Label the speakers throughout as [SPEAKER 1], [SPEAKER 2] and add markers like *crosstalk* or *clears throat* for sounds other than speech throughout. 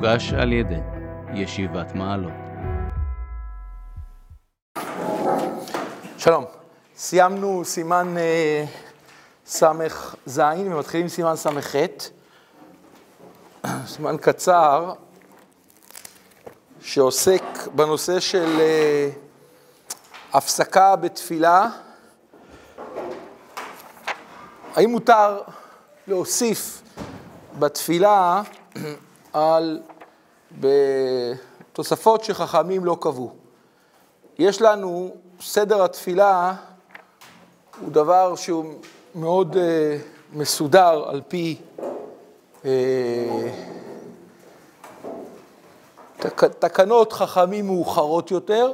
[SPEAKER 1] מוגש על ידי ישיבת מעלות.
[SPEAKER 2] שלום, סיימנו סימן אה, ס"ז ומתחילים סימן ס"ח, סימן קצר שעוסק בנושא של אה, הפסקה בתפילה. האם מותר להוסיף בתפילה על בתוספות שחכמים לא קבעו? יש לנו, סדר התפילה הוא דבר שהוא מאוד uh, מסודר על פי uh, תק, תקנות חכמים מאוחרות יותר.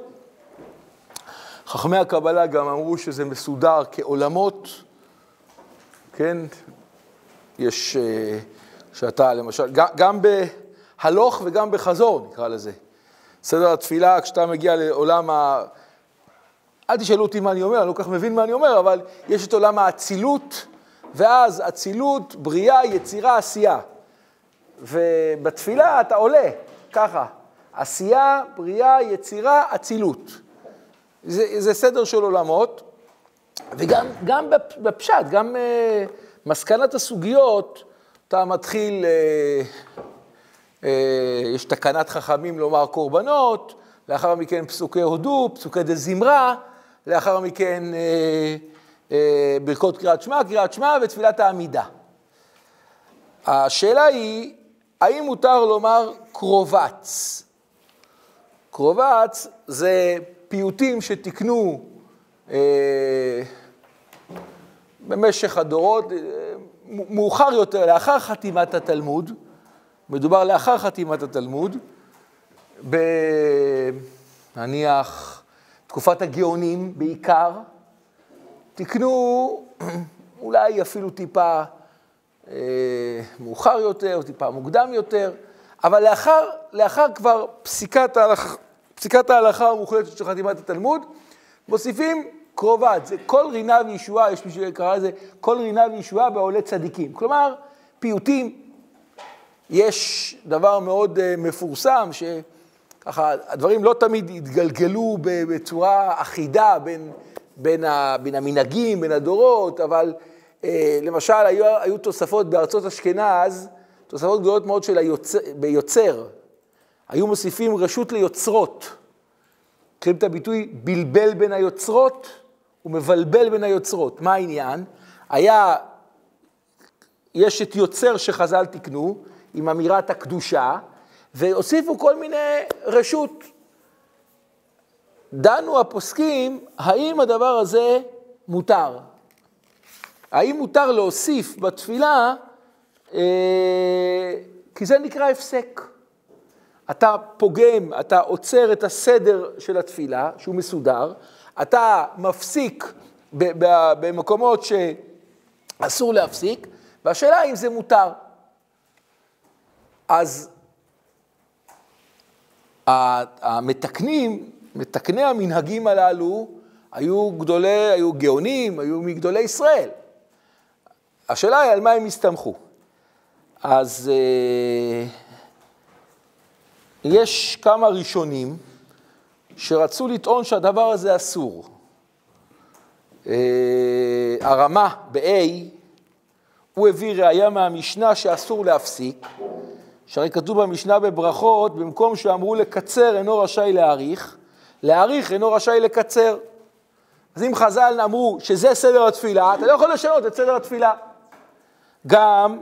[SPEAKER 2] חכמי הקבלה גם אמרו שזה מסודר כעולמות, כן? יש, uh, שאתה למשל, גם, גם בהלוך וגם בחזור נקרא לזה. סדר התפילה, כשאתה מגיע לעולם ה... אל תשאלו אותי מה אני אומר, אני לא כל כך מבין מה אני אומר, אבל יש את עולם האצילות, ואז אצילות, בריאה, יצירה, עשייה. ובתפילה אתה עולה, ככה, עשייה, בריאה, יצירה, אצילות. זה, זה סדר של עולמות, וגם גם בפשט, גם uh, מסקנת הסוגיות, אתה מתחיל... Uh, יש תקנת חכמים לומר קורבנות, לאחר מכן פסוקי הודו, פסוקי דה זמרה, לאחר מכן אה, אה, ברכות קריאת שמע, קריאת שמע ותפילת העמידה. השאלה היא, האם מותר לומר קרובץ? קרובץ זה פיוטים שתיקנו אה, במשך הדורות, אה, מאוחר יותר, לאחר חתימת התלמוד, מדובר לאחר חתימת התלמוד, נניח תקופת הגאונים בעיקר, תקנו אולי אפילו טיפה אה, מאוחר יותר, טיפה מוקדם יותר, אבל לאחר, לאחר כבר פסיקת ההלכה, פסיקת ההלכה המוחלטת של חתימת התלמוד, מוסיפים קרובת, זה כל רינה וישועה, יש מי שקרא לזה כל רינה וישועה בעולי צדיקים. כלומר, פיוטים יש דבר מאוד uh, מפורסם, שככה, הדברים לא תמיד התגלגלו בצורה אחידה בין, בין, ה, בין המנהגים, בין הדורות, אבל uh, למשל, היו, היו תוספות בארצות אשכנז, תוספות גדולות מאוד של היוצר, ביוצר. היו מוסיפים רשות ליוצרות. מכירים את הביטוי בלבל בין היוצרות ומבלבל בין היוצרות. מה העניין? היה, יש את יוצר שחז"ל תיקנו, עם אמירת הקדושה, והוסיפו כל מיני רשות. דנו הפוסקים, האם הדבר הזה מותר? האם מותר להוסיף בתפילה, אה, כי זה נקרא הפסק. אתה פוגם, אתה עוצר את הסדר של התפילה, שהוא מסודר, אתה מפסיק במקומות שאסור להפסיק, והשאלה אם זה מותר. אז המתקנים, מתקני המנהגים הללו, היו גדולי, היו גאונים, היו מגדולי ישראל. השאלה היא על מה הם הסתמכו. אז אה, יש כמה ראשונים שרצו לטעון שהדבר הזה אסור. אה, הרמה ב-A, הוא הביא ראייה מהמשנה שאסור להפסיק, שהרי כתוב במשנה בברכות, במקום שאמרו לקצר אינו רשאי להאריך, להאריך אינו רשאי לקצר. אז אם חז"ל אמרו שזה סדר התפילה, אתה לא יכול לשנות את סדר התפילה. גם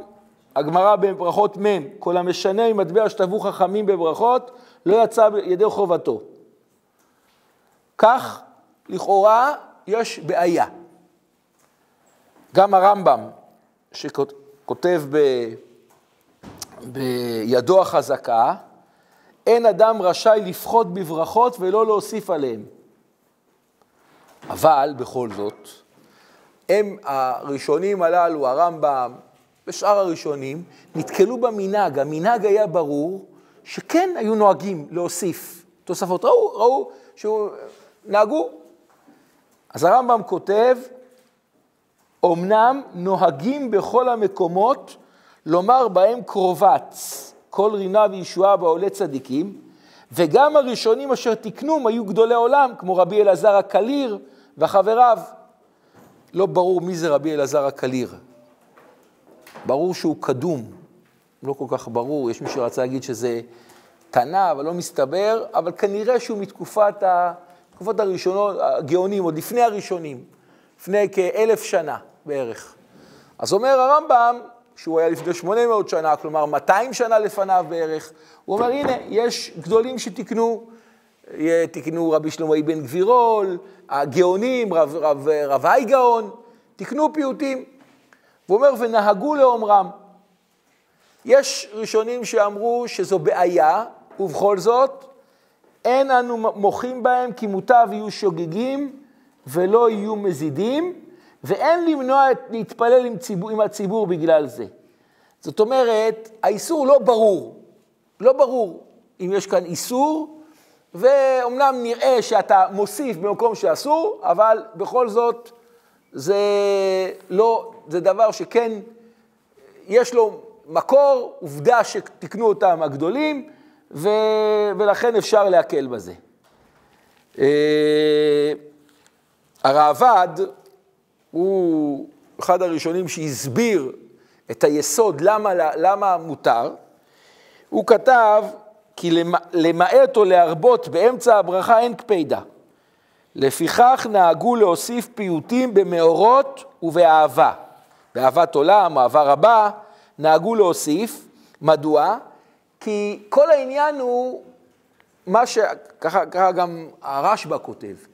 [SPEAKER 2] הגמרא בברכות מ', כל המשנה עם מטבע שטבעו חכמים בברכות, לא יצא ידי חובתו. כך, לכאורה, יש בעיה. גם הרמב"ם, שכותב ב... בידו החזקה, אין אדם רשאי לפחות בברכות ולא להוסיף עליהן. אבל בכל זאת, הם הראשונים הללו, הרמב"ם ושאר הראשונים, נתקלו במנהג. המנהג היה ברור שכן היו נוהגים להוסיף תוספות. ראו, ראו שנהגו. אז הרמב"ם כותב, אמנם נוהגים בכל המקומות לומר בהם קרובץ. כל רינה וישועה בעולי צדיקים, וגם הראשונים אשר תיקנום היו גדולי עולם, כמו רבי אלעזר הקליר וחבריו. לא ברור מי זה רבי אלעזר הקליר. ברור שהוא קדום, לא כל כך ברור, יש מי שרצה להגיד שזה תנא, אבל לא מסתבר, אבל כנראה שהוא מתקופת ה... תקופות הראשונות, הגאונים, עוד לפני הראשונים, לפני כאלף שנה בערך. אז אומר הרמב"ם, שהוא היה לפני 800 שנה, כלומר 200 שנה לפניו בערך, הוא אומר, הנה, יש גדולים שתיקנו, תיקנו רבי שלמה אבן גבירול, הגאונים, רב, רב, רב גאון, תיקנו פיוטים. והוא אומר, ונהגו לאומרם. יש ראשונים שאמרו שזו בעיה, ובכל זאת, אין אנו מוחים בהם כי מוטב יהיו שוגגים ולא יהיו מזידים, ואין למנוע את להתפלל עם, ציבור, עם הציבור בגלל זה. זאת אומרת, האיסור לא ברור, לא ברור אם יש כאן איסור, ואומנם נראה שאתה מוסיף במקום שאסור, אבל בכל זאת זה לא, זה דבר שכן יש לו מקור, עובדה שתיקנו אותם הגדולים, ו, ולכן אפשר להקל בזה. אה, הראב"ד הוא אחד הראשונים שהסביר את היסוד למה, למה מותר. הוא כתב כי למעט או להרבות באמצע הברכה אין קפידה. לפיכך נהגו להוסיף פיוטים במאורות ובאהבה. באהבת עולם, אהבה רבה, נהגו להוסיף. מדוע? כי כל העניין הוא מה ש... ככה, ככה גם הרשב"א כותב.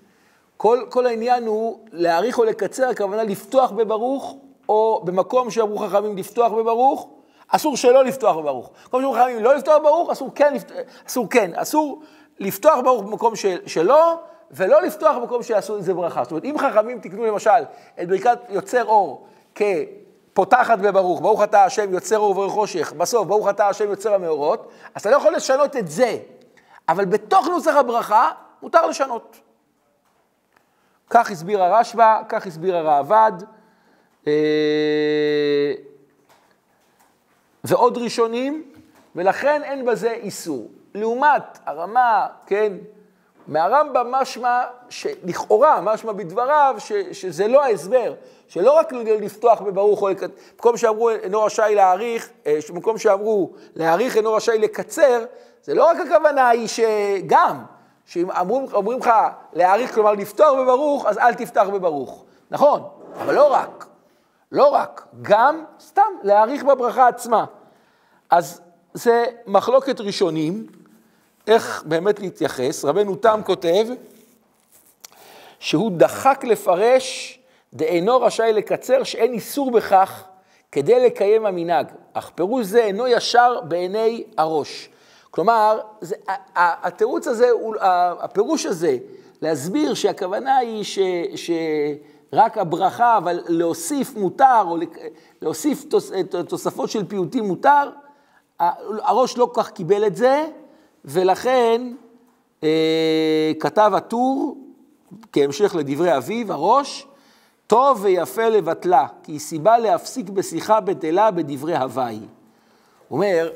[SPEAKER 2] כל, כל העניין הוא להאריך או לקצר, הכוונה לפתוח בברוך, או במקום שאמרו חכמים לפתוח בברוך, אסור שלא לפתוח בברוך. במקום שאמרו חכמים לא לפתוח בברוך, אסור כן, אסור כן, אסור לפתוח בברוך במקום של, שלא, ולא לפתוח במקום שיעשו איזה ברכה. זאת אומרת, אם חכמים תקנו למשל את ברכת יוצר אור כפותחת בברוך, ברוך אתה השם יוצר אור וברך חושך, בסוף ברוך אתה השם יוצר המאורות, אז אתה לא יכול לשנות את זה, אבל בתוך נוסח הברכה מותר לשנות. כך הסביר הרשב"א, כך הסביר הראב"ד, אה, ועוד ראשונים, ולכן אין בזה איסור. לעומת הרמה, כן, מהרמב"ם משמע, שלכאורה, משמע בדבריו, ש, שזה לא ההסבר, שלא רק לפתוח בברוך, או במקום שאמרו אינו רשאי להעריך, אה, במקום שאמרו להעריך אינו רשאי לקצר, זה לא רק הכוונה היא שגם, שאם אומרים לך להעריך, כלומר לפתוח בברוך, אז אל תפתח בברוך. נכון, אבל לא רק. לא רק, גם סתם להעריך בברכה עצמה. אז זה מחלוקת ראשונים, איך באמת להתייחס. רבנו תם כותב שהוא דחק לפרש דאינו רשאי לקצר שאין איסור בכך כדי לקיים המנהג, אך פירוש זה אינו ישר בעיני הראש. כלומר, זה, התירוץ הזה, הפירוש הזה, להסביר שהכוונה היא ש, שרק הברכה, אבל להוסיף מותר, או להוסיף תוס, תוספות של פיוטים מותר, הראש לא כל כך קיבל את זה, ולכן אה, כתב הטור, כהמשך לדברי אביו, הראש, טוב ויפה לבטלה, כי היא סיבה להפסיק בשיחה בטלה בדברי הוואי. הוא אומר,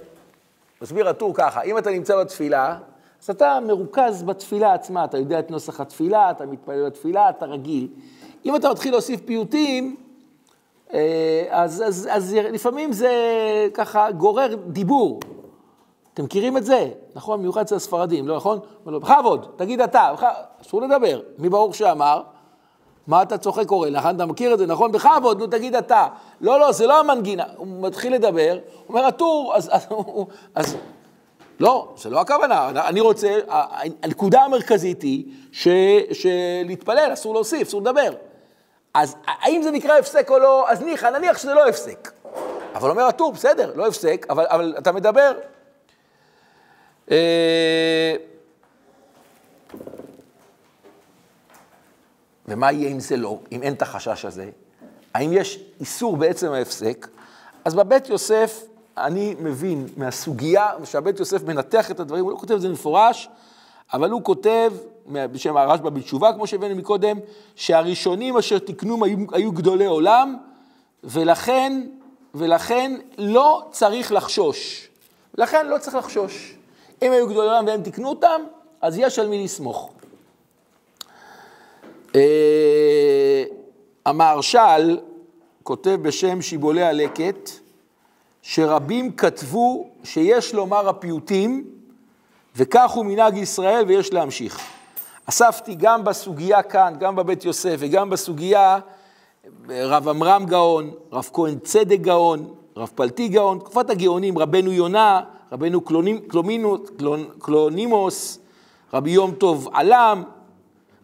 [SPEAKER 2] מסביר הטור ככה, אם אתה נמצא בתפילה, אז אתה מרוכז בתפילה עצמה, אתה יודע את נוסח התפילה, אתה מתפלל בתפילה, אתה רגיל. אם אתה מתחיל להוסיף פיוטים, אה, אז, אז, אז לפעמים זה ככה גורר דיבור. אתם מכירים את זה, נכון? מיוחד אצל הספרדים, לא נכון? בכבוד, תגיד אתה, אסור לדבר. מי ברוך שאמר? מה אתה צוחק קורא? נכון, אתה מכיר את זה, נכון? בכבוד, נו תגיד אתה. לא, לא, זה לא המנגינה. הוא מתחיל לדבר, הוא אומר, הטור, אז, אז, אז לא, זה לא הכוונה. אני רוצה, הנקודה המרכזית היא ש, שלהתפלל, אסור להוסיף, אסור לדבר. אז האם זה נקרא הפסק או לא? אז ניחא, נניח שזה לא הפסק. אבל אומר הטור, בסדר, לא הפסק, אבל, אבל אתה מדבר. ומה יהיה אם זה לא, אם אין את החשש הזה? האם יש איסור בעצם ההפסק? אז בבית יוסף אני מבין מהסוגיה, שהבית יוסף מנתח את הדברים, הוא לא כותב את זה מפורש, אבל הוא כותב, בשם הרשב"א בתשובה, כמו שהבאנו מקודם, שהראשונים אשר תיקנום היו, היו גדולי עולם, ולכן, ולכן לא צריך לחשוש. לכן לא צריך לחשוש. אם היו גדולי עולם והם תיקנו אותם, אז יש על מי לסמוך. אה, המהרש"ל כותב בשם שיבולי הלקט, שרבים כתבו שיש לומר הפיוטים, וכך הוא מנהג ישראל ויש להמשיך. אספתי גם בסוגיה כאן, גם בבית יוסף וגם בסוגיה רב עמרם גאון, רב כהן צדק גאון, רב פלטי גאון, תקופת הגאונים, רבנו יונה, רבנו קלונימוס, רבי יום טוב עלם,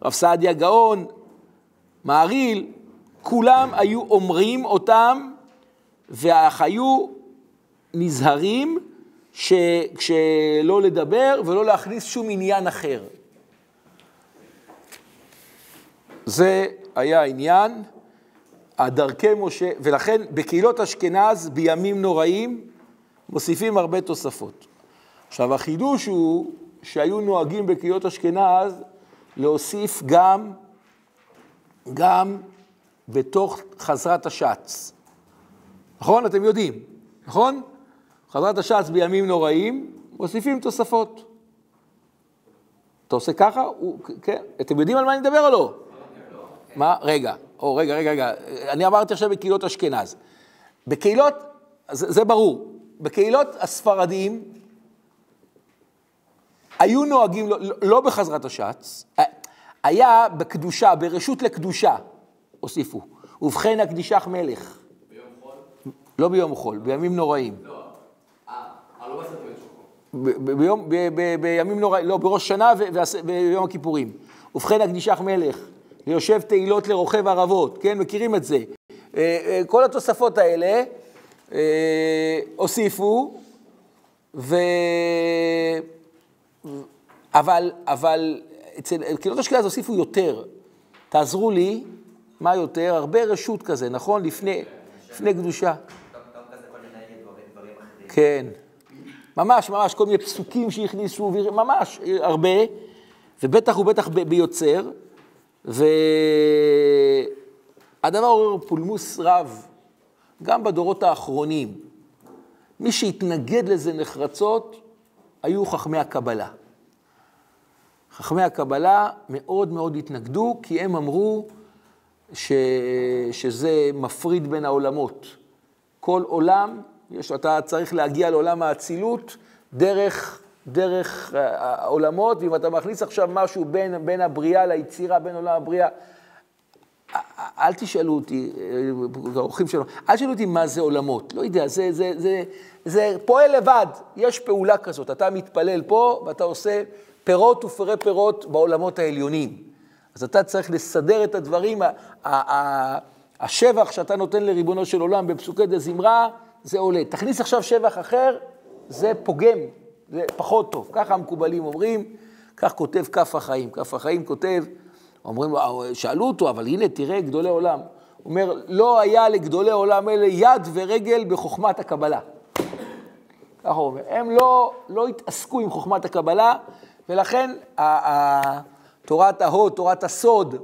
[SPEAKER 2] רב סעדיה גאון, מעריל, כולם היו אומרים אותם, ואך היו נזהרים שלא לדבר ולא להכניס שום עניין אחר. זה היה העניין, הדרכי משה, ולכן בקהילות אשכנז בימים נוראים מוסיפים הרבה תוספות. עכשיו החידוש הוא שהיו נוהגים בקהילות אשכנז להוסיף גם, גם בתוך חזרת השץ. נכון? אתם יודעים, נכון? חזרת השץ בימים נוראים, מוסיפים תוספות. אתה עושה ככה? הוא, כן. אתם יודעים על מה אני מדבר או לא? מה? רגע, או רגע, רגע, רגע. אני אמרתי עכשיו בקהילות אשכנז. בקהילות, זה, זה ברור, בקהילות הספרדים היו נוהגים, לא, לא בחזרת השץ, היה בקדושה, ברשות לקדושה, הוסיפו. ובכן הקדישך מלך.
[SPEAKER 3] ביום חול?
[SPEAKER 2] לא ביום חול, בימים נוראים.
[SPEAKER 3] לא, אה, לא
[SPEAKER 2] ביום, ב- ב- בימים נוראים, לא, בראש שנה וביום הכיפורים. ובכן הקדישך מלך, ליושב תהילות לרוכב ערבות, כן, מכירים את זה. אה, אה, כל התוספות האלה אה, הוסיפו, ו... אבל, אבל אצל קהילות אשכנז הוסיפו יותר. תעזרו לי, מה יותר? הרבה רשות כזה, נכון? לפני, לפני קדושה. כן. ממש, ממש, כל מיני פסוקים שהכניסו, ממש, הרבה, ובטח ובטח ביוצר, והדבר עורר פולמוס רב, גם בדורות האחרונים. מי שהתנגד לזה נחרצות היו חכמי הקבלה. חכמי הקבלה מאוד מאוד התנגדו, כי הם אמרו ש... שזה מפריד בין העולמות. כל עולם, יש, אתה צריך להגיע לעולם האצילות דרך, דרך העולמות, ואם אתה מכניס עכשיו משהו בין, בין הבריאה ליצירה, בין עולם הבריאה, אל תשאלו אותי, האורחים שלנו, אל תשאלו אותי מה זה עולמות, לא יודע, זה, זה, זה, זה פועל לבד, יש פעולה כזאת, אתה מתפלל פה ואתה עושה פירות ופרי פירות בעולמות העליונים. אז אתה צריך לסדר את הדברים, השבח שאתה נותן לריבונו של עולם בפסוקי דה זמרה, זה עולה. תכניס עכשיו שבח אחר, זה פוגם, זה פחות טוב. ככה המקובלים אומרים, כך כותב כף החיים. כף החיים כותב, אומרים, שאלו אותו, אבל הנה, תראה, גדולי עולם. הוא אומר, לא היה לגדולי עולם אלה יד ורגל בחוכמת הקבלה. ככה הוא אומר. הם לא, לא התעסקו עם חוכמת הקבלה, ולכן תורת ההוד, תורת הסוד,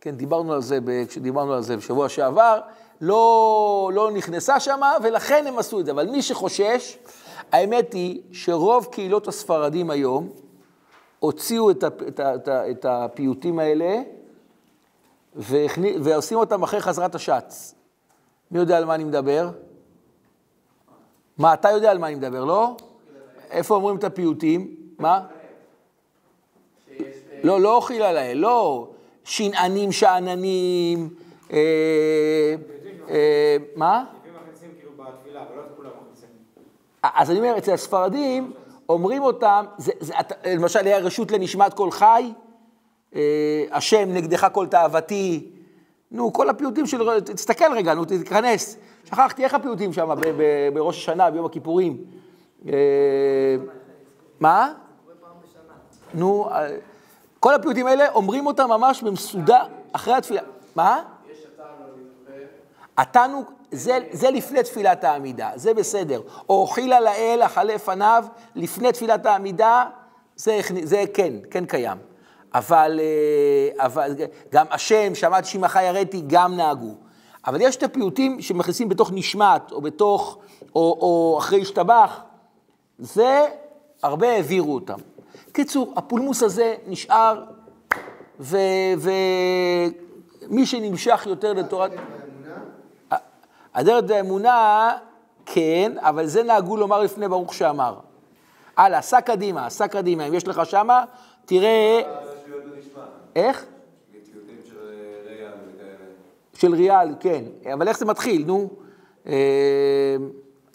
[SPEAKER 2] כן, דיברנו על זה, כשדיברנו על זה בשבוע שעבר, לא, לא נכנסה שמה, ולכן הם עשו את זה. אבל מי שחושש, האמת היא שרוב קהילות הספרדים היום הוציאו את, את, את, את הפיוטים האלה, והכני, ועושים אותם אחרי חזרת השץ. מי יודע על מה אני מדבר? מה, אתה יודע על מה אני מדבר, לא? איפה אומרים את הפיוטים? מה? לא, לא אוכיל על האל, לא שנענים שאננים, אה, אה, מה?
[SPEAKER 4] כאילו לא
[SPEAKER 2] אז אני אומר, אצל הספרדים אומרים אותם, זה, זה, למשל היה רשות לנשמת כל חי, אה, השם נגדך כל תאוותי, נו, כל הפיוטים של, תסתכל רגע, נו, תיכנס. שכחתי, איך הפיוטים שם בראש השנה, ביום הכיפורים? מה? נו, כל הפיוטים האלה אומרים אותם ממש במסודר, אחרי התפילה. מה?
[SPEAKER 3] יש התענוג,
[SPEAKER 2] התענוג, זה, זה לפני תפילת העמידה, זה בסדר. או אוכילה לאל, אכלה פניו, לפני תפילת העמידה, זה, זה כן, כן קיים. אבל, אבל גם השם, שמעתי שמך יראתי, גם נהגו. אבל יש את הפיוטים שמכניסים בתוך נשמת, או בתוך, או, או אחרי השתבח, זה, הרבה העבירו אותם. קיצור, הפולמוס הזה נשאר, ומי שנמשך יותר לתורת... הדרך והאמונה, כן, אבל זה נהגו לומר לפני ברוך שאמר. הלאה, סע קדימה, סע קדימה. אם יש לך שמה, תראה... איך? של ריאל, כן. אבל איך זה מתחיל, נו? אה,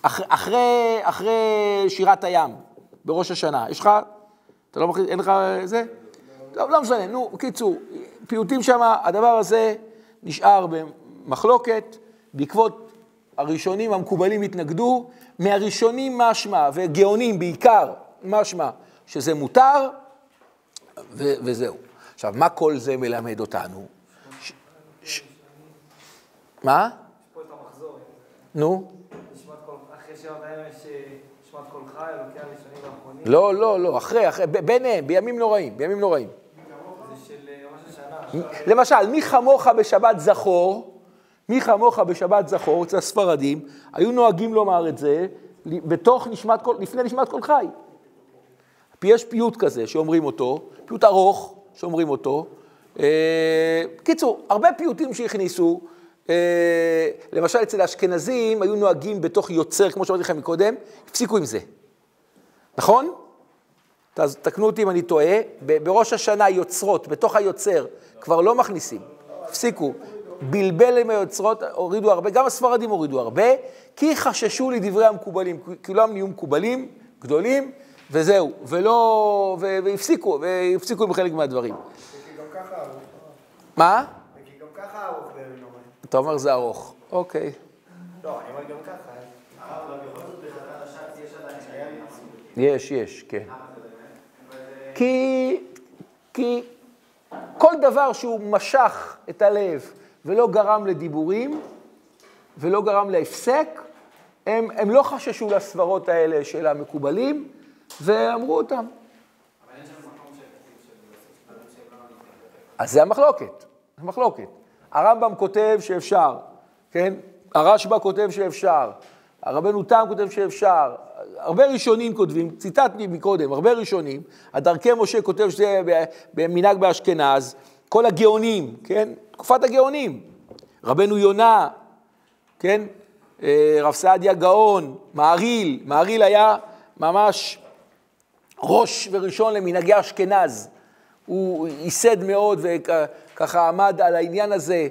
[SPEAKER 2] אח, אחרי, אחרי שירת הים, בראש השנה. יש לך? אתה לא מכיר? אין לך זה? טוב, לא משנה, נו, בקיצור, פיוטים שם, הדבר הזה נשאר במחלוקת, בעקבות הראשונים המקובלים התנגדו, מהראשונים משמע, וגאונים בעיקר משמע, שזה מותר, ו- וזהו. עכשיו, מה כל זה מלמד אותנו? ש- ש- מה?
[SPEAKER 4] פה את המחזור.
[SPEAKER 2] נו?
[SPEAKER 4] אה.
[SPEAKER 2] לא, לא, לא, אחרי, אחרי, ביניהם, בימים נוראים, בימים נוראים.
[SPEAKER 4] זה של אה, ראש השנה.
[SPEAKER 2] למשל, מי כמוך בשבת זכור, מי כמוך בשבת זכור, אצל הספרדים, היו נוהגים לומר את זה בתוך נשמת כל, לפני נשמת כל חי. יש פיוט כזה שאומרים אותו, פיוט ארוך שאומרים אותו. אה, קיצור, הרבה פיוטים שהכניסו, אה, למשל אצל האשכנזים היו נוהגים בתוך יוצר, כמו שאמרתי לכם מקודם, הפסיקו עם זה. נכון? אז תקנו אותי אם אני טועה, בראש השנה יוצרות, בתוך היוצר, כבר לא מכניסים, הפסיקו. בלבל עם היוצרות, הורידו הרבה, גם הספרדים הורידו הרבה, כי חששו לדברי המקובלים, כולם נהיו מקובלים, גדולים, וזהו, ולא, ו- והפסיקו, והפסיקו עם חלק מהדברים. מה?
[SPEAKER 4] כי גם ככה ארוך בימים.
[SPEAKER 2] אתה אומר זה ארוך, אוקיי.
[SPEAKER 4] לא, אני אומר גם ככה.
[SPEAKER 2] יש, יש, כן. כי, כי כל דבר שהוא משך את הלב ולא גרם לדיבורים ולא גרם להפסק, הם, הם לא חששו לסברות האלה של המקובלים ואמרו אותם. אז זה המחלוקת, זה מחלוקת. הרמב"ם כותב שאפשר, כן? הרשב"א כותב שאפשר, הרבנו תם כותב שאפשר, הרבה ראשונים כותבים, ציטטתי מקודם, הרבה ראשונים, הדרכי משה כותב שזה במנהג באשכנז, כל הגאונים, כן? תקופת הגאונים, רבנו יונה, כן? אה, רב סעדיה גאון, מעריל, מעריל היה ממש ראש וראשון למנהגי אשכנז. הוא ייסד מאוד וככה עמד על העניין הזה.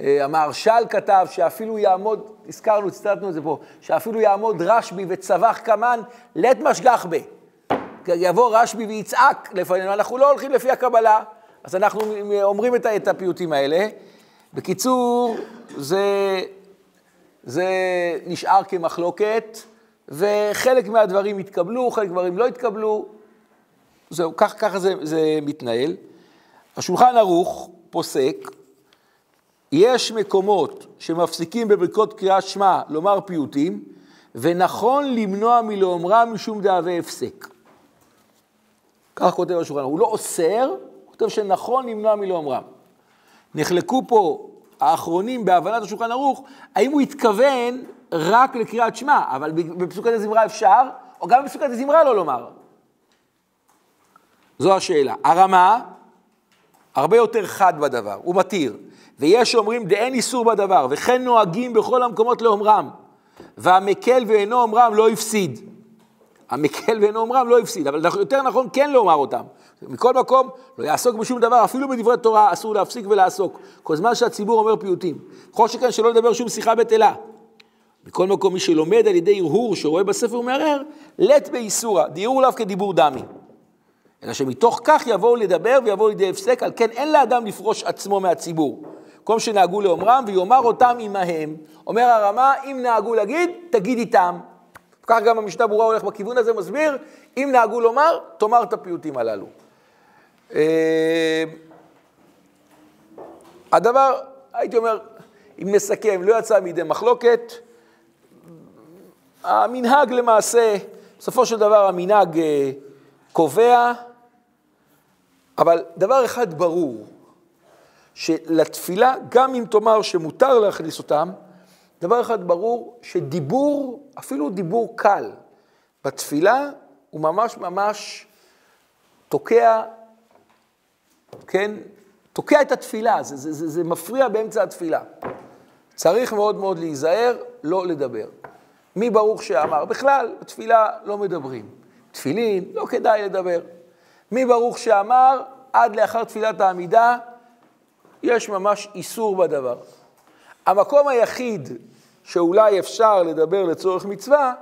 [SPEAKER 2] אה, המהרש"ל כתב שאפילו יעמוד, הזכרנו, ציטטנו את זה פה, שאפילו יעמוד רשב"י וצבח קמן לית משגח בה. יבוא רשב"י ויצעק לפנינו, אנחנו לא הולכים לפי הקבלה, אז אנחנו אומרים את, את הפיוטים האלה. בקיצור, זה, זה נשאר כמחלוקת, וחלק מהדברים התקבלו, חלק מהדברים לא התקבלו. זהו, כך, ככה זה, זה מתנהל. השולחן ערוך פוסק, יש מקומות שמפסיקים בברכות קריאת שמע לומר פיוטים, ונכון למנוע מלאומרם משום דאבי הפסק. כך כותב השולחן. הוא לא אוסר, כותב שנכון למנוע מלאומרם. נחלקו פה האחרונים בהבנת השולחן ערוך, האם הוא התכוון רק לקריאת שמע, אבל בפסוקת הזמרה אפשר, או גם בפסוקת הזמרה לא לומר. זו השאלה. הרמה, הרבה יותר חד בדבר, הוא מתיר. ויש שאומרים דאין איסור בדבר, וכן נוהגים בכל המקומות לאומרם. והמקל ואינו אומרם לא הפסיד. המקל ואינו אומרם לא הפסיד, אבל יותר נכון כן לומר אותם. מכל מקום, לא יעסוק בשום דבר, אפילו בדברי תורה אסור להפסיק ולעסוק. כל זמן שהציבור אומר פיוטים. כל שכן שלא לדבר שום שיחה בטלה. מכל מקום, מי שלומד על ידי הרהור שרואה בספר ומערער, לט באיסורא, דיור לאו כדיבור דמי. אלא שמתוך כך יבואו לדבר ויבואו לידי הפסק, על כן אין לאדם לפרוש עצמו מהציבור. כל שנהגו לאומרם ויאמר אותם עמהם. אומר הרמה, אם נהגו להגיד, תגיד איתם. כך גם המשנה ברורה הולך בכיוון הזה, מסביר, אם נהגו לומר, תאמר את הפיוטים הללו. הדבר, הייתי אומר, אם נסכם, לא יצא מידי מחלוקת, המנהג למעשה, בסופו של דבר המנהג קובע, אבל דבר אחד ברור, שלתפילה, גם אם תאמר שמותר להכניס אותם, דבר אחד ברור, שדיבור, אפילו דיבור קל, בתפילה הוא ממש ממש תוקע, כן? תוקע את התפילה, זה, זה, זה, זה מפריע באמצע התפילה. צריך מאוד מאוד להיזהר, לא לדבר. מי ברוך שאמר? בכלל, בתפילה לא מדברים. תפילין, לא כדאי לדבר. מי ברוך שאמר, עד לאחר תפילת העמידה, יש ממש איסור בדבר. המקום היחיד שאולי אפשר לדבר לצורך מצווה,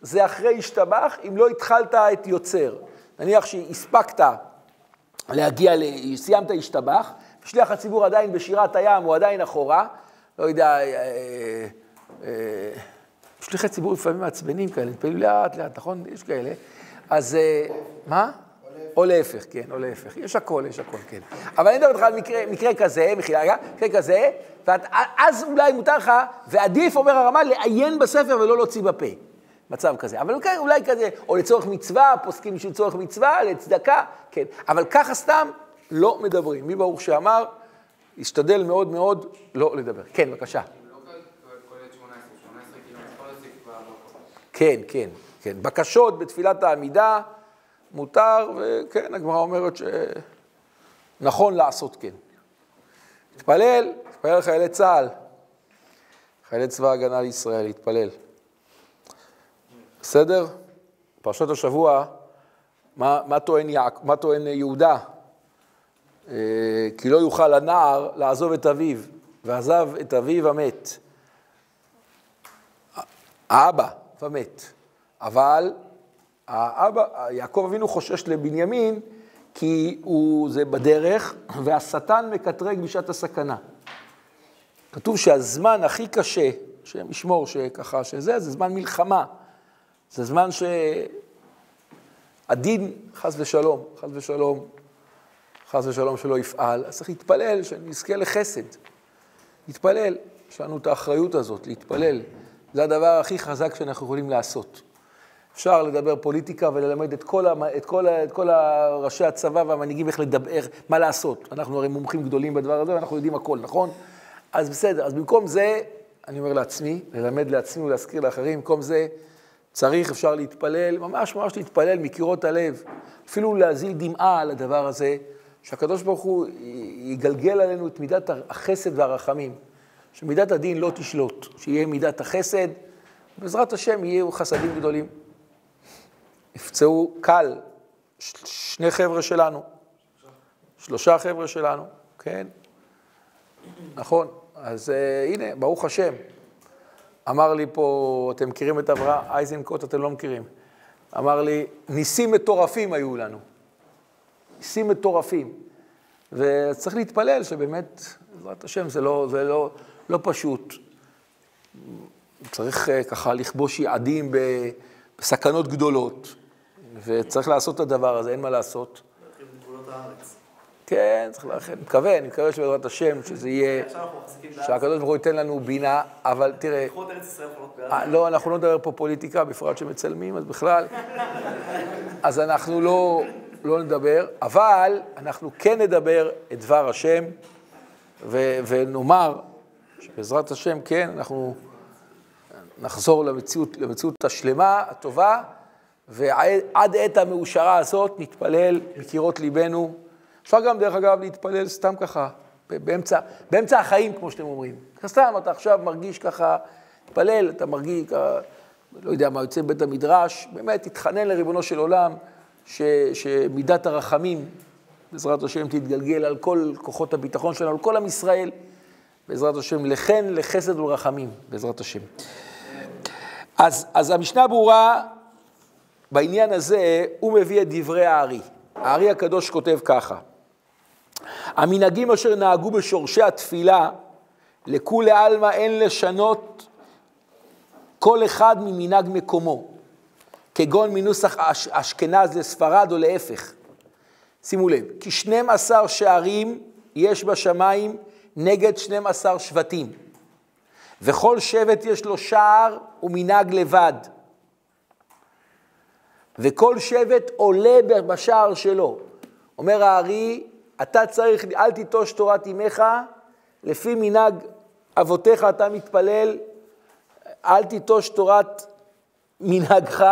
[SPEAKER 2] זה אחרי השתבח, אם לא התחלת את יוצר. נניח שהספקת להגיע, ל... סיימת השתבח, שליח הציבור עדיין בשירת הים, הוא עדיין אחורה, לא יודע, אה, אה, אה, שליחי ציבור לפעמים מעצבנים כאלה, מתפעלים לאט לאט, נכון? יש כאלה. אז מה? או להפך, כן, או להפך. יש הכל, יש הכל, כן. אבל אני מדבר איתך על מקרה, כזה, מחילה רגע, מקרה כזה, ואז אולי מותר לך, ועדיף, אומר הרמ"א, לעיין בספר ולא להוציא בפה. מצב כזה. אבל כן, אולי כזה, או לצורך מצווה, פוסקים בשביל צורך מצווה, לצדקה, כן. אבל ככה סתם לא מדברים. מי ברוך שאמר, השתדל מאוד מאוד לא לדבר. כן, בבקשה. כן, כן, כן. בקשות בתפילת העמידה מותר, וכן, הגמרא אומרת שנכון לעשות כן. להתפלל, להתפלל לחיילי צה"ל, חיילי צבא ההגנה לישראל, להתפלל. בסדר? פרשת השבוע, מה, מה, טוען, יעק, מה טוען יהודה? אה, כי לא יוכל הנער לעזוב את אביו, ועזב את אביו המת. האבא ומת. אבל האבא, יעקב אבינו חושש לבנימין, כי הוא, זה בדרך, והשטן מקטרג בשעת הסכנה. כתוב שהזמן הכי קשה, שהם ישמור שככה, שזה, זה זמן מלחמה. זה זמן שהדין, חס ושלום, חס ושלום, חס ושלום שלא יפעל, אז צריך להתפלל שנזכה לחסד. להתפלל, יש לנו את האחריות הזאת, להתפלל. זה הדבר הכי חזק שאנחנו יכולים לעשות. אפשר לדבר פוליטיקה וללמד את כל, המ... את כל, את כל ראשי הצבא והמנהיגים איך לדבר, מה לעשות. אנחנו הרי מומחים גדולים בדבר הזה ואנחנו יודעים הכל, נכון? אז בסדר, אז במקום זה, אני אומר לעצמי, ללמד לעצמי ולהזכיר לאחרים, במקום זה צריך, אפשר להתפלל, ממש ממש להתפלל מקירות הלב, אפילו להזיל דמעה על הדבר הזה, שהקדוש ברוך הוא יגלגל עלינו את מידת החסד והרחמים, שמידת הדין לא תשלוט, שיהיה מידת החסד, בעזרת השם יהיו חסדים גדולים. נפצעו קל, שני חבר'ה שלנו, שלושה חבר'ה שלנו, כן, נכון, אז uh, הנה, ברוך השם. אמר לי פה, אתם מכירים את אברהם אייזנקוט, אתם לא מכירים. אמר לי, ניסים מטורפים היו לנו. ניסים מטורפים. וצריך להתפלל שבאמת, בעזרת השם, זה לא, זה לא, לא פשוט. צריך uh, ככה לכבוש יעדים בסכנות גדולות. וצריך לעשות את הדבר הזה, אין מה לעשות. כן, צריך אני מקווה, אני מקווה שבעזרת השם, שזה יהיה, שהקדוש ברוך הוא ייתן לנו בינה, אבל תראה, אה, לא, אנחנו לא נדבר פה פוליטיקה, בפרט שמצלמים, אז בכלל, *laughs* אז אנחנו לא, לא נדבר, אבל אנחנו כן נדבר את דבר השם, ונאמר שבעזרת השם, כן, אנחנו נחזור למציאות, למציאות השלמה, הטובה, ועד עת המאושרה הזאת נתפלל בקירות ליבנו. אפשר גם, דרך אגב, להתפלל סתם ככה, באמצע, באמצע החיים, כמו שאתם אומרים. סתם, אתה עכשיו מרגיש ככה, תתפלל, אתה מרגיש, ככה, לא יודע מה, יוצא מבית המדרש, באמת, תתחנן לריבונו של עולם, ש, שמידת הרחמים, בעזרת השם, תתגלגל על כל כוחות הביטחון שלנו, על כל עם ישראל, בעזרת השם, לכן, לחסד ולרחמים, בעזרת השם. אז, אז המשנה ברורה, בעניין הזה הוא מביא את דברי הארי. הארי הקדוש כותב ככה: המנהגים אשר נהגו בשורשי התפילה, לכולי עלמא אין לשנות כל אחד ממנהג מקומו, כגון מנוסח אש, אשכנז לספרד או להפך. שימו לב, כי 12 שערים יש בשמיים נגד 12 שבטים, וכל שבט יש לו שער ומנהג לבד. וכל שבט עולה בשער שלו. אומר הארי, אתה צריך, אל תיטוש תורת אמך, לפי מנהג אבותיך אתה מתפלל, אל תיטוש תורת מנהגך,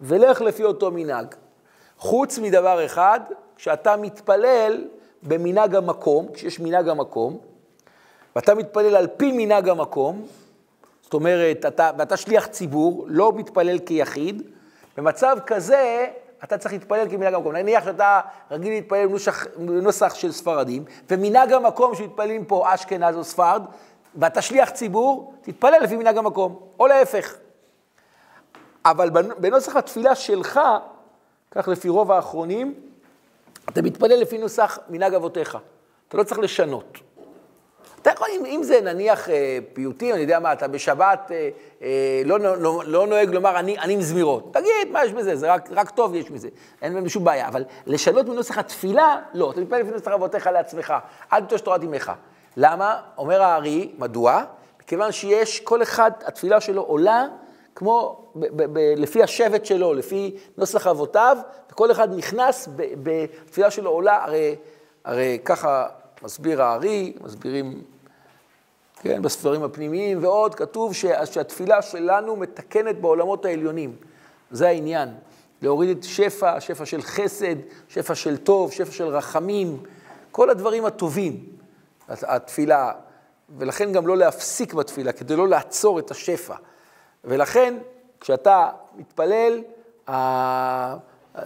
[SPEAKER 2] ולך לפי אותו מנהג. חוץ מדבר אחד, כשאתה מתפלל במנהג המקום, כשיש מנהג המקום, ואתה מתפלל על פי מנהג המקום, זאת אומרת, אתה, ואתה שליח ציבור, לא מתפלל כיחיד, במצב כזה אתה צריך להתפלל כמנהג המקום. נניח שאתה רגיל להתפלל בנוסח, של ספרדים, ומנהג המקום שמתפללים פה אשכנז או ספרד, ואתה שליח ציבור, תתפלל לפי מנהג המקום, או להפך. אבל בנוסח התפילה שלך, כך לפי רוב האחרונים, אתה מתפלל לפי נוסח מנהג אבותיך. אתה לא צריך לשנות. אתה יכול, אם, אם זה נניח אה, פיוטים, אני יודע מה, אתה בשבת אה, אה, לא, לא, לא נוהג לומר אני, אני עם זמירות. תגיד, מה יש בזה? זה רק, רק טוב יש מזה. אין בזה שום בעיה. אבל לשנות מנוסח התפילה, לא. אתה מתפלל לפי נוסח אבותיך לעצמך. אל תטוש תורת אמך. למה? אומר הארי, מדוע? מכיוון שיש, כל אחד, התפילה שלו עולה כמו ב- ב- ב- לפי השבט שלו, לפי נוסח אבותיו, וכל אחד נכנס בתפילה שלו עולה, הרי, הרי ככה מסביר הארי, מסבירים, כן, בספרים הפנימיים ועוד, כתוב שה, שהתפילה שלנו מתקנת בעולמות העליונים. זה העניין. להוריד את שפע, שפע של חסד, שפע של טוב, שפע של רחמים, כל הדברים הטובים, התפילה, ולכן גם לא להפסיק בתפילה, כדי לא לעצור את השפע. ולכן, כשאתה מתפלל,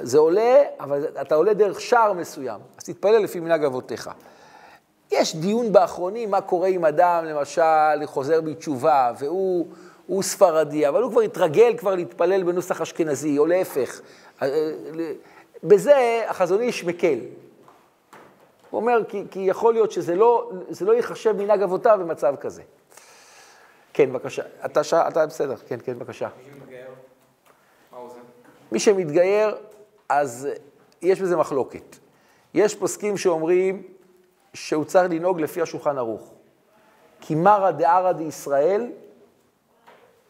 [SPEAKER 2] זה עולה, אבל אתה עולה דרך שער מסוים, אז תתפלל לפי מנהג אבותיך. יש דיון באחרונים מה קורה עם אדם, למשל, חוזר בתשובה, והוא ספרדי, אבל הוא כבר התרגל כבר להתפלל בנוסח אשכנזי, או להפך. בזה החזון איש מקל. הוא אומר, כי, כי יכול להיות שזה לא, לא ייחשב מנהג אבותיו במצב כזה. כן, בבקשה. אתה, ש... אתה בסדר, כן, כן, בבקשה.
[SPEAKER 4] מי שמתגייר,
[SPEAKER 2] אז יש בזה מחלוקת. יש פוסקים שאומרים שהוא צריך לנהוג לפי השולחן ערוך. כי מרא דערא דישראל,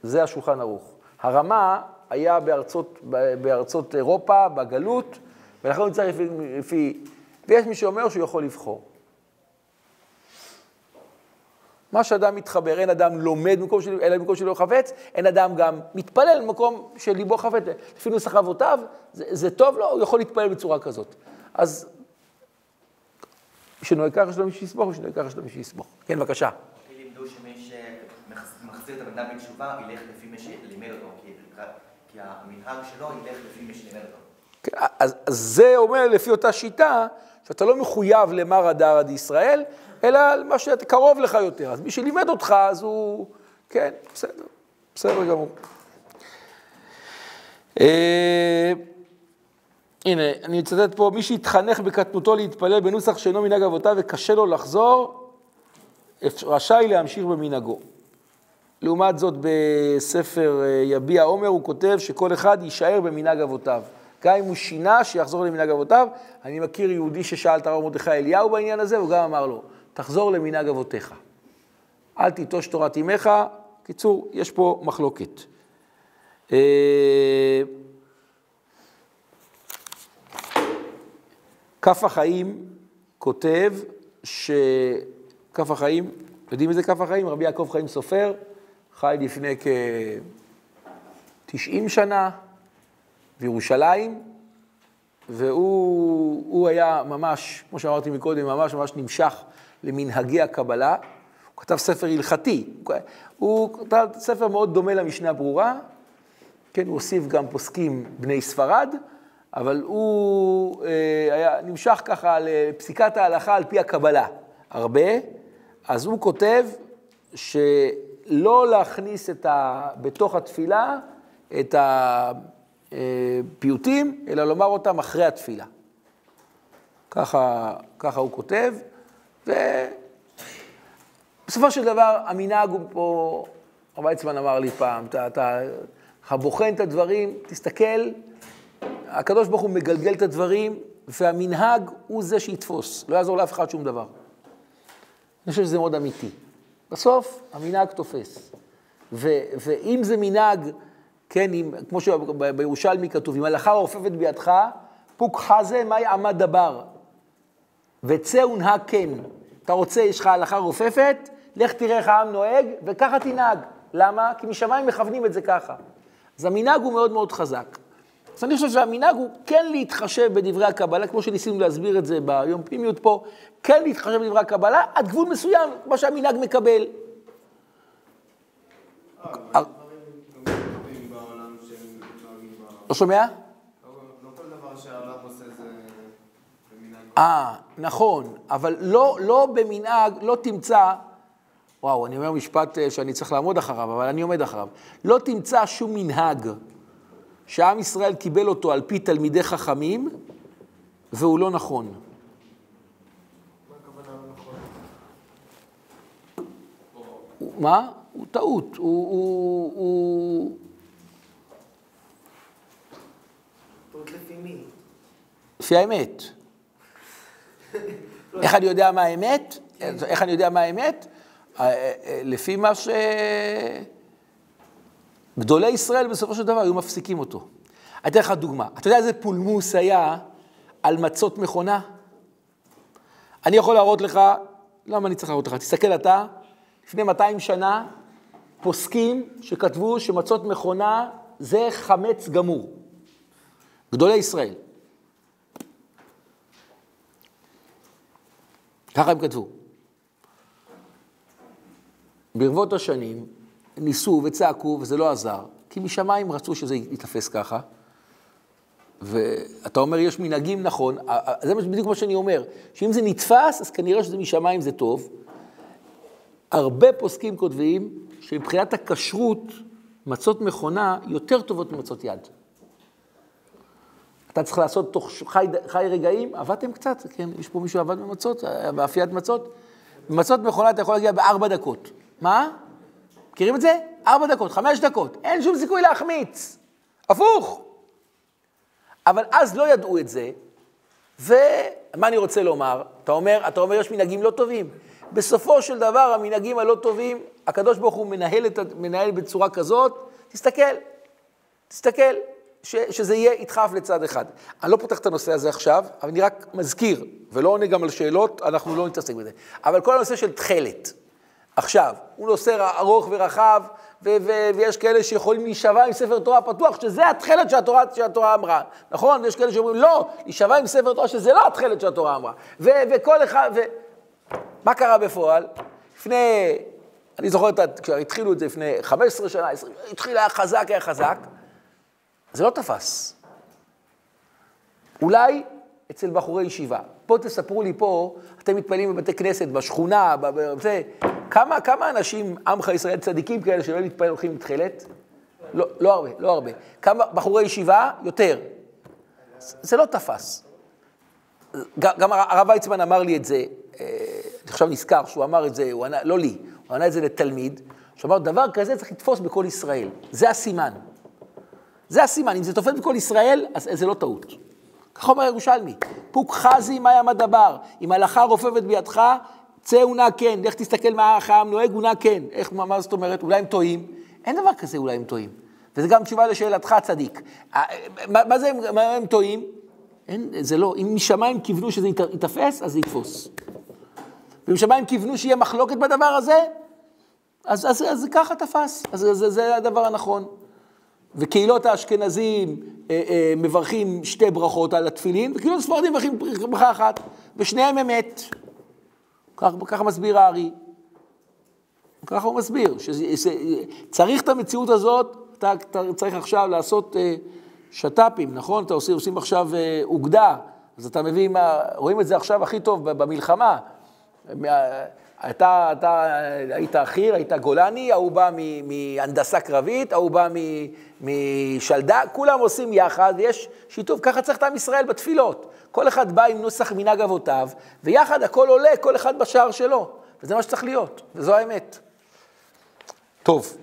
[SPEAKER 2] זה השולחן ערוך. הרמה היה בארצות, בארצות אירופה, בגלות, ולכן הוא צריך לפי, לפי... ויש מי שאומר שהוא יכול לבחור. מה שאדם מתחבר, אין אדם לומד במקום של, אלא במקום שלא חפץ, אין אדם גם מתפלל במקום שליבו חפץ. לפי נוסח אבותיו, זה, זה טוב לו, הוא יכול להתפלל בצורה כזאת. אז שנוהג ככה יש לו מי שיסמוך, מי שנוהג ככה יש לו מי שיסמוך. כן, בבקשה.
[SPEAKER 5] לימדו שמי שמחזיר את הבן אדם בתשובה, ילך לפי מי שלימד אותו, כי, המנהג שלו ילך לפי מי שלימד אותו.
[SPEAKER 2] כן, אז, אז זה אומר לפי אותה שיטה, שאתה לא מחויב למרא דרא דישראל, אלא למה שקרוב לך יותר. אז מי שלימד אותך, אז הוא... כן, בסדר, בסדר גמור. אה, הנה, אני אצטט פה, מי שהתחנך בקטנותו להתפלל בנוסח שאינו מנהג אבותיו וקשה לו לחזור, רשאי להמשיך במנהגו. לעומת זאת, בספר אה, יביע עומר הוא כותב שכל אחד יישאר במנהג אבותיו. גם אם הוא שינה, שיחזור למנהג אבותיו. אני מכיר יהודי ששאל את הרב מרדכי אליהו בעניין הזה, והוא גם אמר לו, תחזור למנהג אבותיך. אל תיטוש תורת אמך. קיצור, יש פה מחלוקת. כף החיים כותב ש... כף החיים, יודעים איזה כף החיים? רבי יעקב חיים סופר, חי לפני כ-90 שנה בירושלים, והוא היה ממש, כמו שאמרתי מקודם, ממש ממש נמשך למנהגי הקבלה. הוא כתב ספר הלכתי, הוא כתב ספר מאוד דומה למשנה ברורה, כן, הוא הוסיף גם פוסקים בני ספרד, אבל הוא אה, היה נמשך ככה לפסיקת ההלכה על פי הקבלה, הרבה. אז הוא כותב שלא להכניס את ה, בתוך התפילה את הפיוטים, אלא לומר אותם אחרי התפילה. ככה, ככה הוא כותב, ובסופו של דבר המנהג הוא פה, הרב ויצמן אמר לי פעם, אתה, אתה בוחן את הדברים, תסתכל, הקדוש ברוך הוא מגלגל את הדברים, והמנהג הוא זה שיתפוס, לא יעזור לאף אחד שום דבר. אני חושב שזה מאוד אמיתי. בסוף המנהג תופס. ו, ואם זה מנהג, כן, אם, כמו שבירושלמי כתוב, אם הלכה רופפת בידך, פוק חזה, מאי עמד דבר. וצא ונהג כן. אתה רוצה, יש לך הלכה רופפת, לך תראה איך העם נוהג, וככה תנהג. למה? כי משמיים מכוונים את זה ככה. אז המנהג הוא מאוד מאוד חזק. אז אני חושב שהמנהג הוא כן להתחשב בדברי הקבלה, כמו שניסינו להסביר את זה ביום פנימיות פה, כן להתחשב בדברי הקבלה עד גבול מסוים, כמו שהמנהג מקבל.
[SPEAKER 3] אה, ב...
[SPEAKER 2] לא שומע?
[SPEAKER 3] לא לא כל דבר שהרב עושה זה במנהג...
[SPEAKER 2] אה, נכון, אבל לא, לא במנהג, לא תמצא, וואו, אני אומר משפט אה, שאני צריך לעמוד אחריו, אבל אני עומד אחריו. לא תמצא שום מנהג שעם ישראל קיבל אותו על פי תלמידי חכמים, והוא לא נכון.
[SPEAKER 4] מה?
[SPEAKER 2] הוא- טעות, הוא... הוא, הוא...
[SPEAKER 4] טעות לפי מי?
[SPEAKER 2] לפי האמת. איך אני יודע מה האמת? איך אני יודע מה האמת? אה, אה, אה, לפי מה ש... גדולי ישראל בסופו של דבר היו מפסיקים אותו. אני אתן לך דוגמה. אתה יודע איזה פולמוס היה על מצות מכונה? אני יכול להראות לך, למה אני צריך להראות לך? תסתכל אתה, לפני 200 שנה, פוסקים שכתבו שמצות מכונה זה חמץ גמור. גדולי ישראל. ככה הם כתבו. ברבות השנים ניסו וצעקו וזה לא עזר, כי משמיים רצו שזה ייתפס ככה. ואתה אומר, יש מנהגים נכון, זה בדיוק מה שאני אומר, שאם זה נתפס, אז כנראה שזה משמיים זה טוב. הרבה פוסקים כותבים שמבחינת הכשרות, מצות מכונה יותר טובות ממצות יד. אתה צריך לעשות תוך חי, חי רגעים, עבדתם קצת, כן, יש פה מישהו עבד במצות, באפיית מצות? במצות מכונה אתה יכול להגיע בארבע דקות. מה? מכירים את זה? ארבע דקות, חמש דקות, אין שום סיכוי להחמיץ. הפוך. אבל אז לא ידעו את זה, ומה אני רוצה לומר? אתה אומר, אתה אומר, יש מנהגים לא טובים. בסופו של דבר, המנהגים הלא טובים, הקדוש ברוך הוא מנהל, את, מנהל בצורה כזאת, תסתכל, תסתכל, ש, שזה יהיה ידחף לצד אחד. אני לא פותח את הנושא הזה עכשיו, אבל אני רק מזכיר, ולא עונה גם על שאלות, אנחנו לא נתעסק בזה. אבל כל הנושא של תכלת, עכשיו, הוא נושא ארוך ורחב, ו- ו- ויש כאלה שיכולים להישבע עם ספר תורה פתוח, שזה התכלת שהתורה, שהתורה אמרה, נכון? ויש כאלה שאומרים, לא, להישבע עם ספר תורה שזה לא התכלת שהתורה אמרה. ו- וכל אחד, ו... מה קרה בפועל? לפני, אני זוכר, את, כשהתחילו את זה לפני 15 שנה, 20, התחיל, היה חזק, היה חזק, זה לא תפס. אולי אצל בחורי ישיבה. פה תספרו לי פה, אתם מתפללים בבתי כנסת, בשכונה, בזה, כמה, כמה אנשים, עמך ישראל צדיקים כאלה שלא מתפלל הולכים עם תכלת? לא, לא הרבה, לא הרבה. כמה בחורי ישיבה? יותר. זה לא תפס. גם הרב ויצמן אמר לי את זה, אני עכשיו נזכר שהוא אמר את זה, הוא ענה, לא לי, הוא ענה את זה לתלמיד, שהוא אמר, דבר כזה צריך לתפוס בכל ישראל. זה הסימן. זה הסימן, אם זה תופס בכל ישראל, אז זה לא טעות. ככה אומר ירושלמי, פוק חזי מאי המדבר, אם הלכה רופפת בידך, צא ונע כן, לך תסתכל מה העם נוהג ונע כן. איך, מה, מה זאת אומרת? אולי הם טועים? אין דבר כזה אולי הם טועים. וזה גם תשובה לשאלתך, צדיק. מה, מה זה, מה הם טועים? אין, זה לא, אם משמיים כיוונו שזה ייתפס, אז זה יתפוס. ואם שמיים כיוונו שיהיה מחלוקת בדבר הזה, אז, אז, אז, אז ככה תפס, אז זה, זה הדבר הנכון. וקהילות האשכנזים אה, אה, מברכים שתי ברכות על התפילין, וקהילות הספרדים מברכים ברכה אחת, ושניהם אמת. כך, ככה מסביר הארי. ככה הוא מסביר, שצריך את המציאות הזאת, אתה, אתה צריך עכשיו לעשות אה, שת"פים, נכון? אתה עושים, עושים עכשיו אה, אוגדה, אז אתה מביא, מה, רואים את זה עכשיו הכי טוב במלחמה. אתה, אתה היית חי"ר, היית גולני, ההוא בא מהנדסה קרבית, ההוא בא משלדה, כולם עושים יחד, ויש שיתוף, ככה צריך את עם ישראל בתפילות. כל אחד בא עם נוסח מנהג אבותיו, ויחד הכל עולה, כל אחד בשער שלו. וזה מה שצריך להיות, וזו האמת. טוב,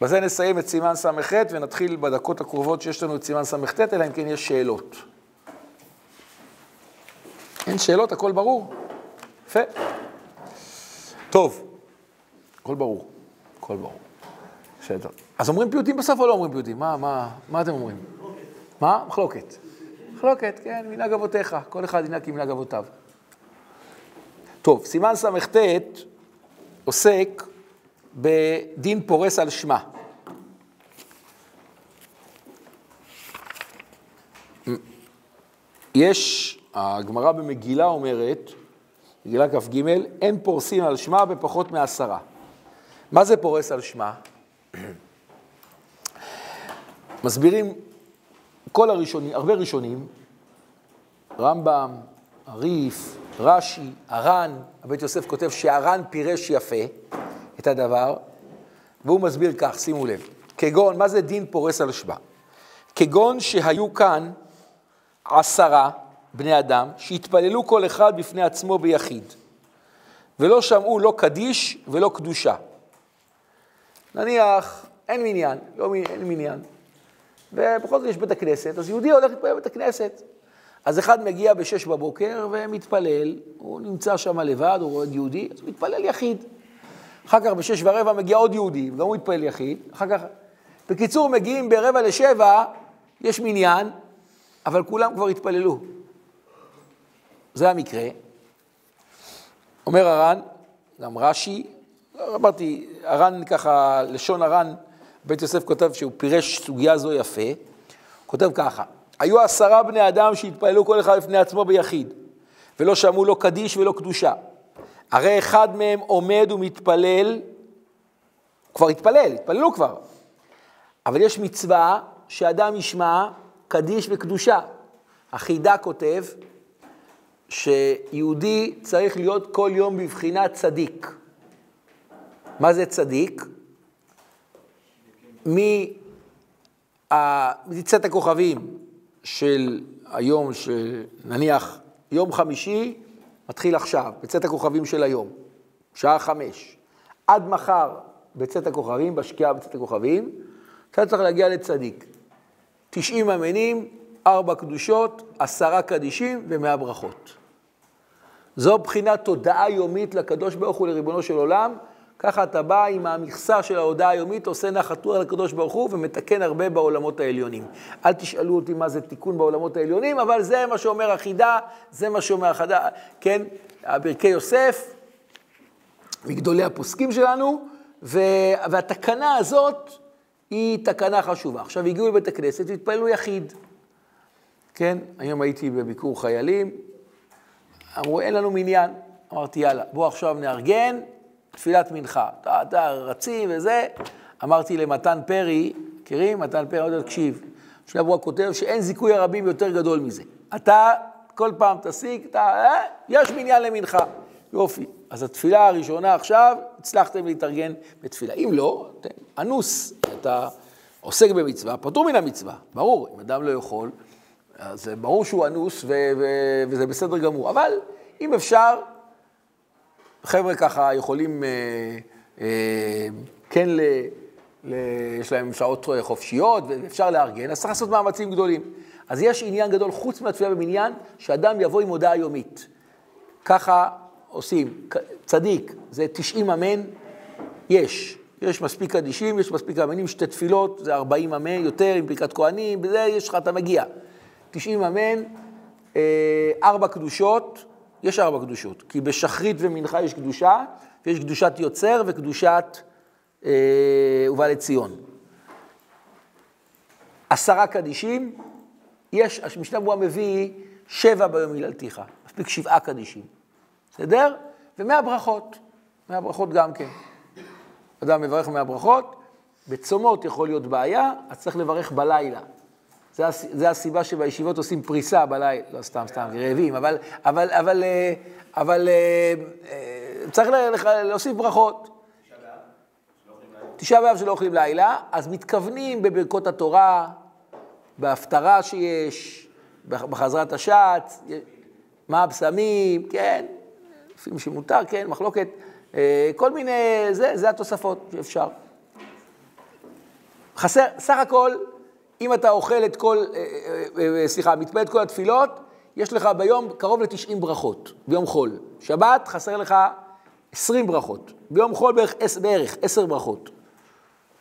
[SPEAKER 2] בזה נסיים את סימן ס"ח ונתחיל בדקות הקרובות שיש לנו את סימן ס"ט, אלא אם כן יש שאלות. אין שאלות, הכל ברור? יפה. טוב, הכל ברור, הכל ברור. בסדר. אז אומרים פיוטים בסוף או לא אומרים פיוטים? מה, מה, מה אתם אומרים? מה? מחלוקת. מחלוקת, כן, מנהג אבותיך, כל אחד ינהג כמנהג אבותיו. טוב, סימן ס"ט עוסק בדין פורס על שמה. יש, הגמרא במגילה אומרת, מגילה כ"ג, אין פורסים על שמה בפחות מעשרה. מה זה פורס על שמה? *clears throat* מסבירים כל הראשונים, הרבה ראשונים, רמב"ם, הריף, רש"י, הר"ן, הבית יוסף כותב שהר"ן פירש יפה את הדבר, והוא מסביר כך, שימו לב, כגון, מה זה דין פורס על שמה? כגון שהיו כאן עשרה בני אדם שהתפללו כל אחד בפני עצמו ביחיד, ולא שמעו לא קדיש ולא קדושה. נניח, אין מניין, לא, אין מניין, ובכל זאת יש בית הכנסת, אז יהודי הולך להתפלל בבית הכנסת. אז אחד מגיע בשש בבוקר ומתפלל, הוא נמצא שם לבד, הוא רואה יהודי, אז הוא מתפלל יחיד. אחר כך בשש ורבע מגיע עוד יהודי, גם הוא מתפלל יחיד. אחר כך, בקיצור, מגיעים ברבע לשבע, יש מניין, אבל כולם כבר התפללו. זה המקרה. אומר הר"ן, גם רש"י, אמרתי, הר"ן ככה, לשון הר"ן, בית יוסף כותב שהוא פירש סוגיה זו יפה, כותב ככה, היו עשרה בני אדם שהתפללו כל אחד לפני עצמו ביחיד, ולא שמעו לא קדיש ולא קדושה. הרי אחד מהם עומד ומתפלל, כבר התפלל, התפללו כבר, אבל יש מצווה שאדם ישמע קדיש וקדושה. החידה כותב שיהודי צריך להיות כל יום בבחינת צדיק. מה זה צדיק? מצאת הכוכבים של היום, שנניח יום חמישי, מתחיל עכשיו, בצאת הכוכבים של היום, שעה חמש. עד מחר בצאת הכוכבים, בשקיעה בצאת הכוכבים, אתה צריך להגיע לצדיק. תשעים אמינים, ארבע קדושות, עשרה קדישים ומאה ברכות. זו בחינת תודעה יומית לקדוש ברוך הוא, לריבונו של עולם. ככה אתה בא עם המכסה של ההודעה היומית, עושה נחת רוח לקדוש ברוך הוא ומתקן הרבה בעולמות העליונים. אל תשאלו אותי מה זה תיקון בעולמות העליונים, אבל זה מה שאומר החידה, זה מה שאומר החידה, כן, ברכי יוסף, מגדולי הפוסקים שלנו, והתקנה הזאת היא תקנה חשובה. עכשיו, הגיעו לבית הכנסת והתפללו יחיד. כן, היום הייתי בביקור חיילים, אמרו, אין לנו מניין. אמרתי, יאללה, בואו עכשיו נארגן תפילת מנחה. אתה, אתה רצים וזה. אמרתי למתן פרי, מכירים? מתן פרי, עוד תקשיב. לפני הוא כותב שאין זיכוי הרבים יותר גדול מזה. אתה כל פעם תשיג, אתה, אה, יש מניין למנחה. יופי. אז התפילה הראשונה עכשיו, הצלחתם להתארגן בתפילה. אם לא, אתם אנוס, אתה עוסק במצווה, פטור מן המצווה. ברור, אם אדם לא יכול, אז ברור שהוא אנוס ו- ו- וזה בסדר גמור. אבל אם אפשר, חבר'ה ככה יכולים, אה, אה, כן, ל, ל, יש להם שעות חופשיות ואפשר לארגן, אז צריך לעשות מאמצים גדולים. אז יש עניין גדול, חוץ מהתפילה במניין, שאדם יבוא עם הודעה יומית. ככה עושים. צדיק, זה 90 אמן, יש. יש מספיק קדישים, יש מספיק אמינים, שתי תפילות, זה 40 אמן, יותר עם ברכת כהנים, בזה יש לך, אתה מגיע. 90 אמן, אה, ארבע קדושות, יש ארבע קדושות, כי בשחרית ומנחה יש קדושה, ויש קדושת יוצר וקדושת אה, ובא לציון. עשרה קדישים, יש, המשנה ברורה מביא שבע ביום היללתיך, מספיק שבעה קדישים, בסדר? ומאה ברכות, מאה ברכות גם כן. אדם מברך מאה ברכות, בצומות יכול להיות בעיה, אז צריך לברך בלילה. זה, זה הסיבה שבישיבות עושים פריסה בלילה, לא סתם, סתם, רעבים, אבל, אבל, אבל, אה, אבל אה, אה, צריך להוסיף ברכות. תשעה באב שלא אוכלים לילה, אז מתכוונים בברכות התורה, בהפטרה שיש, בחזרת השץ, מה הבשמים, כן, לפעמים שמותר, כן, מחלוקת, כל מיני, זה, זה התוספות שאפשר. חסר, סך הכל, אם אתה אוכל את כל, אה, אה, אה, סליחה, מתפלל את כל התפילות, יש לך ביום קרוב ל-90 ברכות, ביום חול. שבת חסר לך 20 ברכות, ביום חול בערך, בערך 10 ברכות.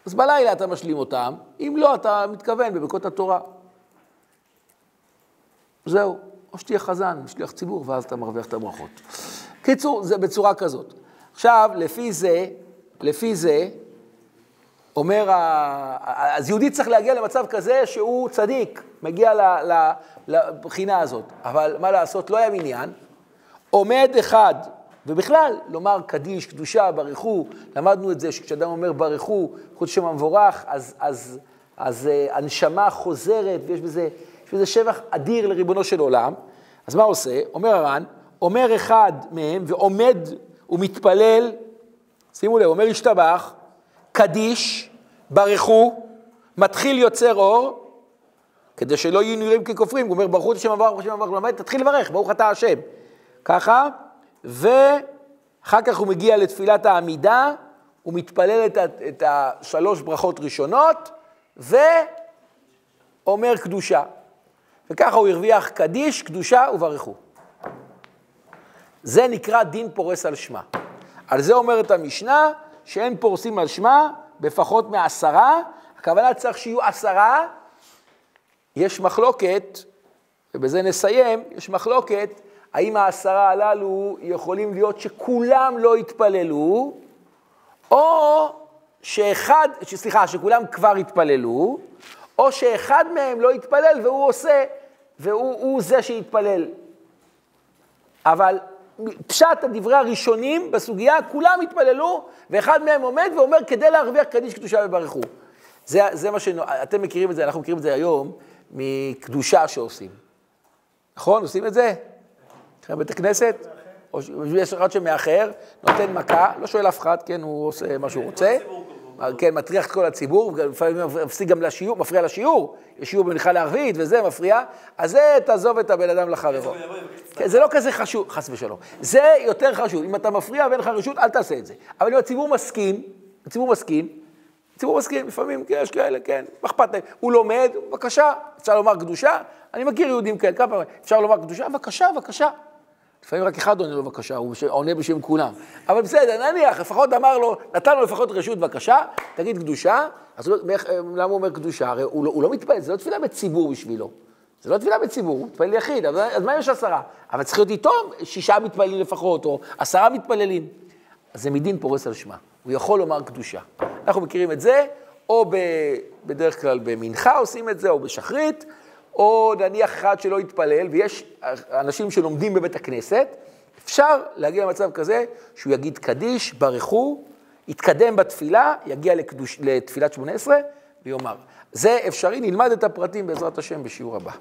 [SPEAKER 2] אז בלילה אתה משלים אותם, אם לא, אתה מתכוון בברכות התורה. זהו, או שתהיה חזן, שליח ציבור, ואז אתה מרוויח את הברכות. קיצור, זה בצורה כזאת. עכשיו, לפי זה, לפי זה, אומר, אז יהודי צריך להגיע למצב כזה שהוא צדיק, מגיע לבחינה הזאת. אבל מה לעשות, לא היה מניין. עומד אחד, ובכלל, לומר קדיש, קדושה, ברכו, למדנו את זה שכשאדם אומר ברכו, חוץ שם המבורך, אז, אז, אז uh, הנשמה חוזרת, ויש בזה, יש בזה שבח אדיר לריבונו של עולם. אז מה עושה? אומר הר"ן, אומר אחד מהם ועומד ומתפלל, שימו לב, אומר השתבח, קדיש, ברכו, מתחיל יוצר אור, כדי שלא יהיו נראים ככופרים, הוא אומר, ברכו את השם עבר, ברוך השם עבר, למד, תתחיל לברך, ברוך אתה השם. ככה, ואחר כך הוא מגיע לתפילת העמידה, הוא מתפלל את, את השלוש ברכות ראשונות, ואומר קדושה. וככה הוא הרוויח קדיש, קדושה וברכו. זה נקרא דין פורס על שמה. על זה אומרת המשנה, שאין פורסים על שמה בפחות מעשרה, הכוונה צריך שיהיו עשרה, יש מחלוקת, ובזה נסיים, יש מחלוקת, האם העשרה הללו יכולים להיות שכולם לא יתפללו, או שאחד, סליחה, שכולם כבר יתפללו, או שאחד מהם לא יתפלל והוא עושה, והוא הוא זה שיתפלל. אבל פשט הדברי הראשונים בסוגיה, כולם התפללו, ואחד מהם עומד ואומר, כדי להרוויח קדיש קדושה וברכו. זה, זה מה שאתם מכירים את זה, אנחנו מכירים את זה היום מקדושה שעושים. נכון? עושים את זה? אחרי בית הכנסת? או ש- יש אחד שמאחר, נותן מכה, לא שואל אף אחד, כן, הוא עושה מה שהוא רוצה. כן, מטריח את כל הציבור, לפעמים מפסיק גם לשיעור, מפריע לשיעור, יש שיעור במנחה לערבית וזה מפריע, אז זה תעזוב את הבן אדם לחברו. כן, זה לא כזה חשוב, חס ושלום. זה יותר חשוב, אם אתה מפריע ואין לך רשות, אל תעשה את זה. אבל אם הציבור מסכים, הציבור מסכים, הציבור מסכים, לפעמים כן, יש כאלה, כן, מה אכפת להם? הוא לומד, בבקשה, אפשר לומר קדושה, אני מכיר יהודים כאלה, כמה פעמים, אפשר לומר קדושה, בבקשה, בבקשה. לפעמים רק אחד עונה לו בבקשה, הוא עונה בשם כולם. אבל בסדר, נניח, לפחות אמר לו, נתן לו לפחות רשות בבקשה, תגיד קדושה, אז מאיך- למה הוא אומר קדושה? הרי הוא לא, הוא לא מתפלל, זה לא תפילה בציבור בשבילו. זה לא תפילה בציבור, הוא מתפלל יחיד, אז, אז מה יש עשרה? אבל צריך להיות איתו שישה מתפללים לפחות, או עשרה מתפללים. אז זה מדין פורס על שמה, הוא יכול לומר קדושה. אנחנו מכירים את זה, או ב, בדרך כלל במנחה עושים את זה, או בשחרית, או נניח אחד שלא יתפלל, ויש אנשים שלומדים בבית הכנסת, אפשר להגיע למצב כזה שהוא יגיד קדיש, ברכו, יתקדם בתפילה, יגיע לקדוש, לתפילת שמונה עשרה ויאמר. זה אפשרי, נלמד את הפרטים בעזרת השם בשיעור הבא.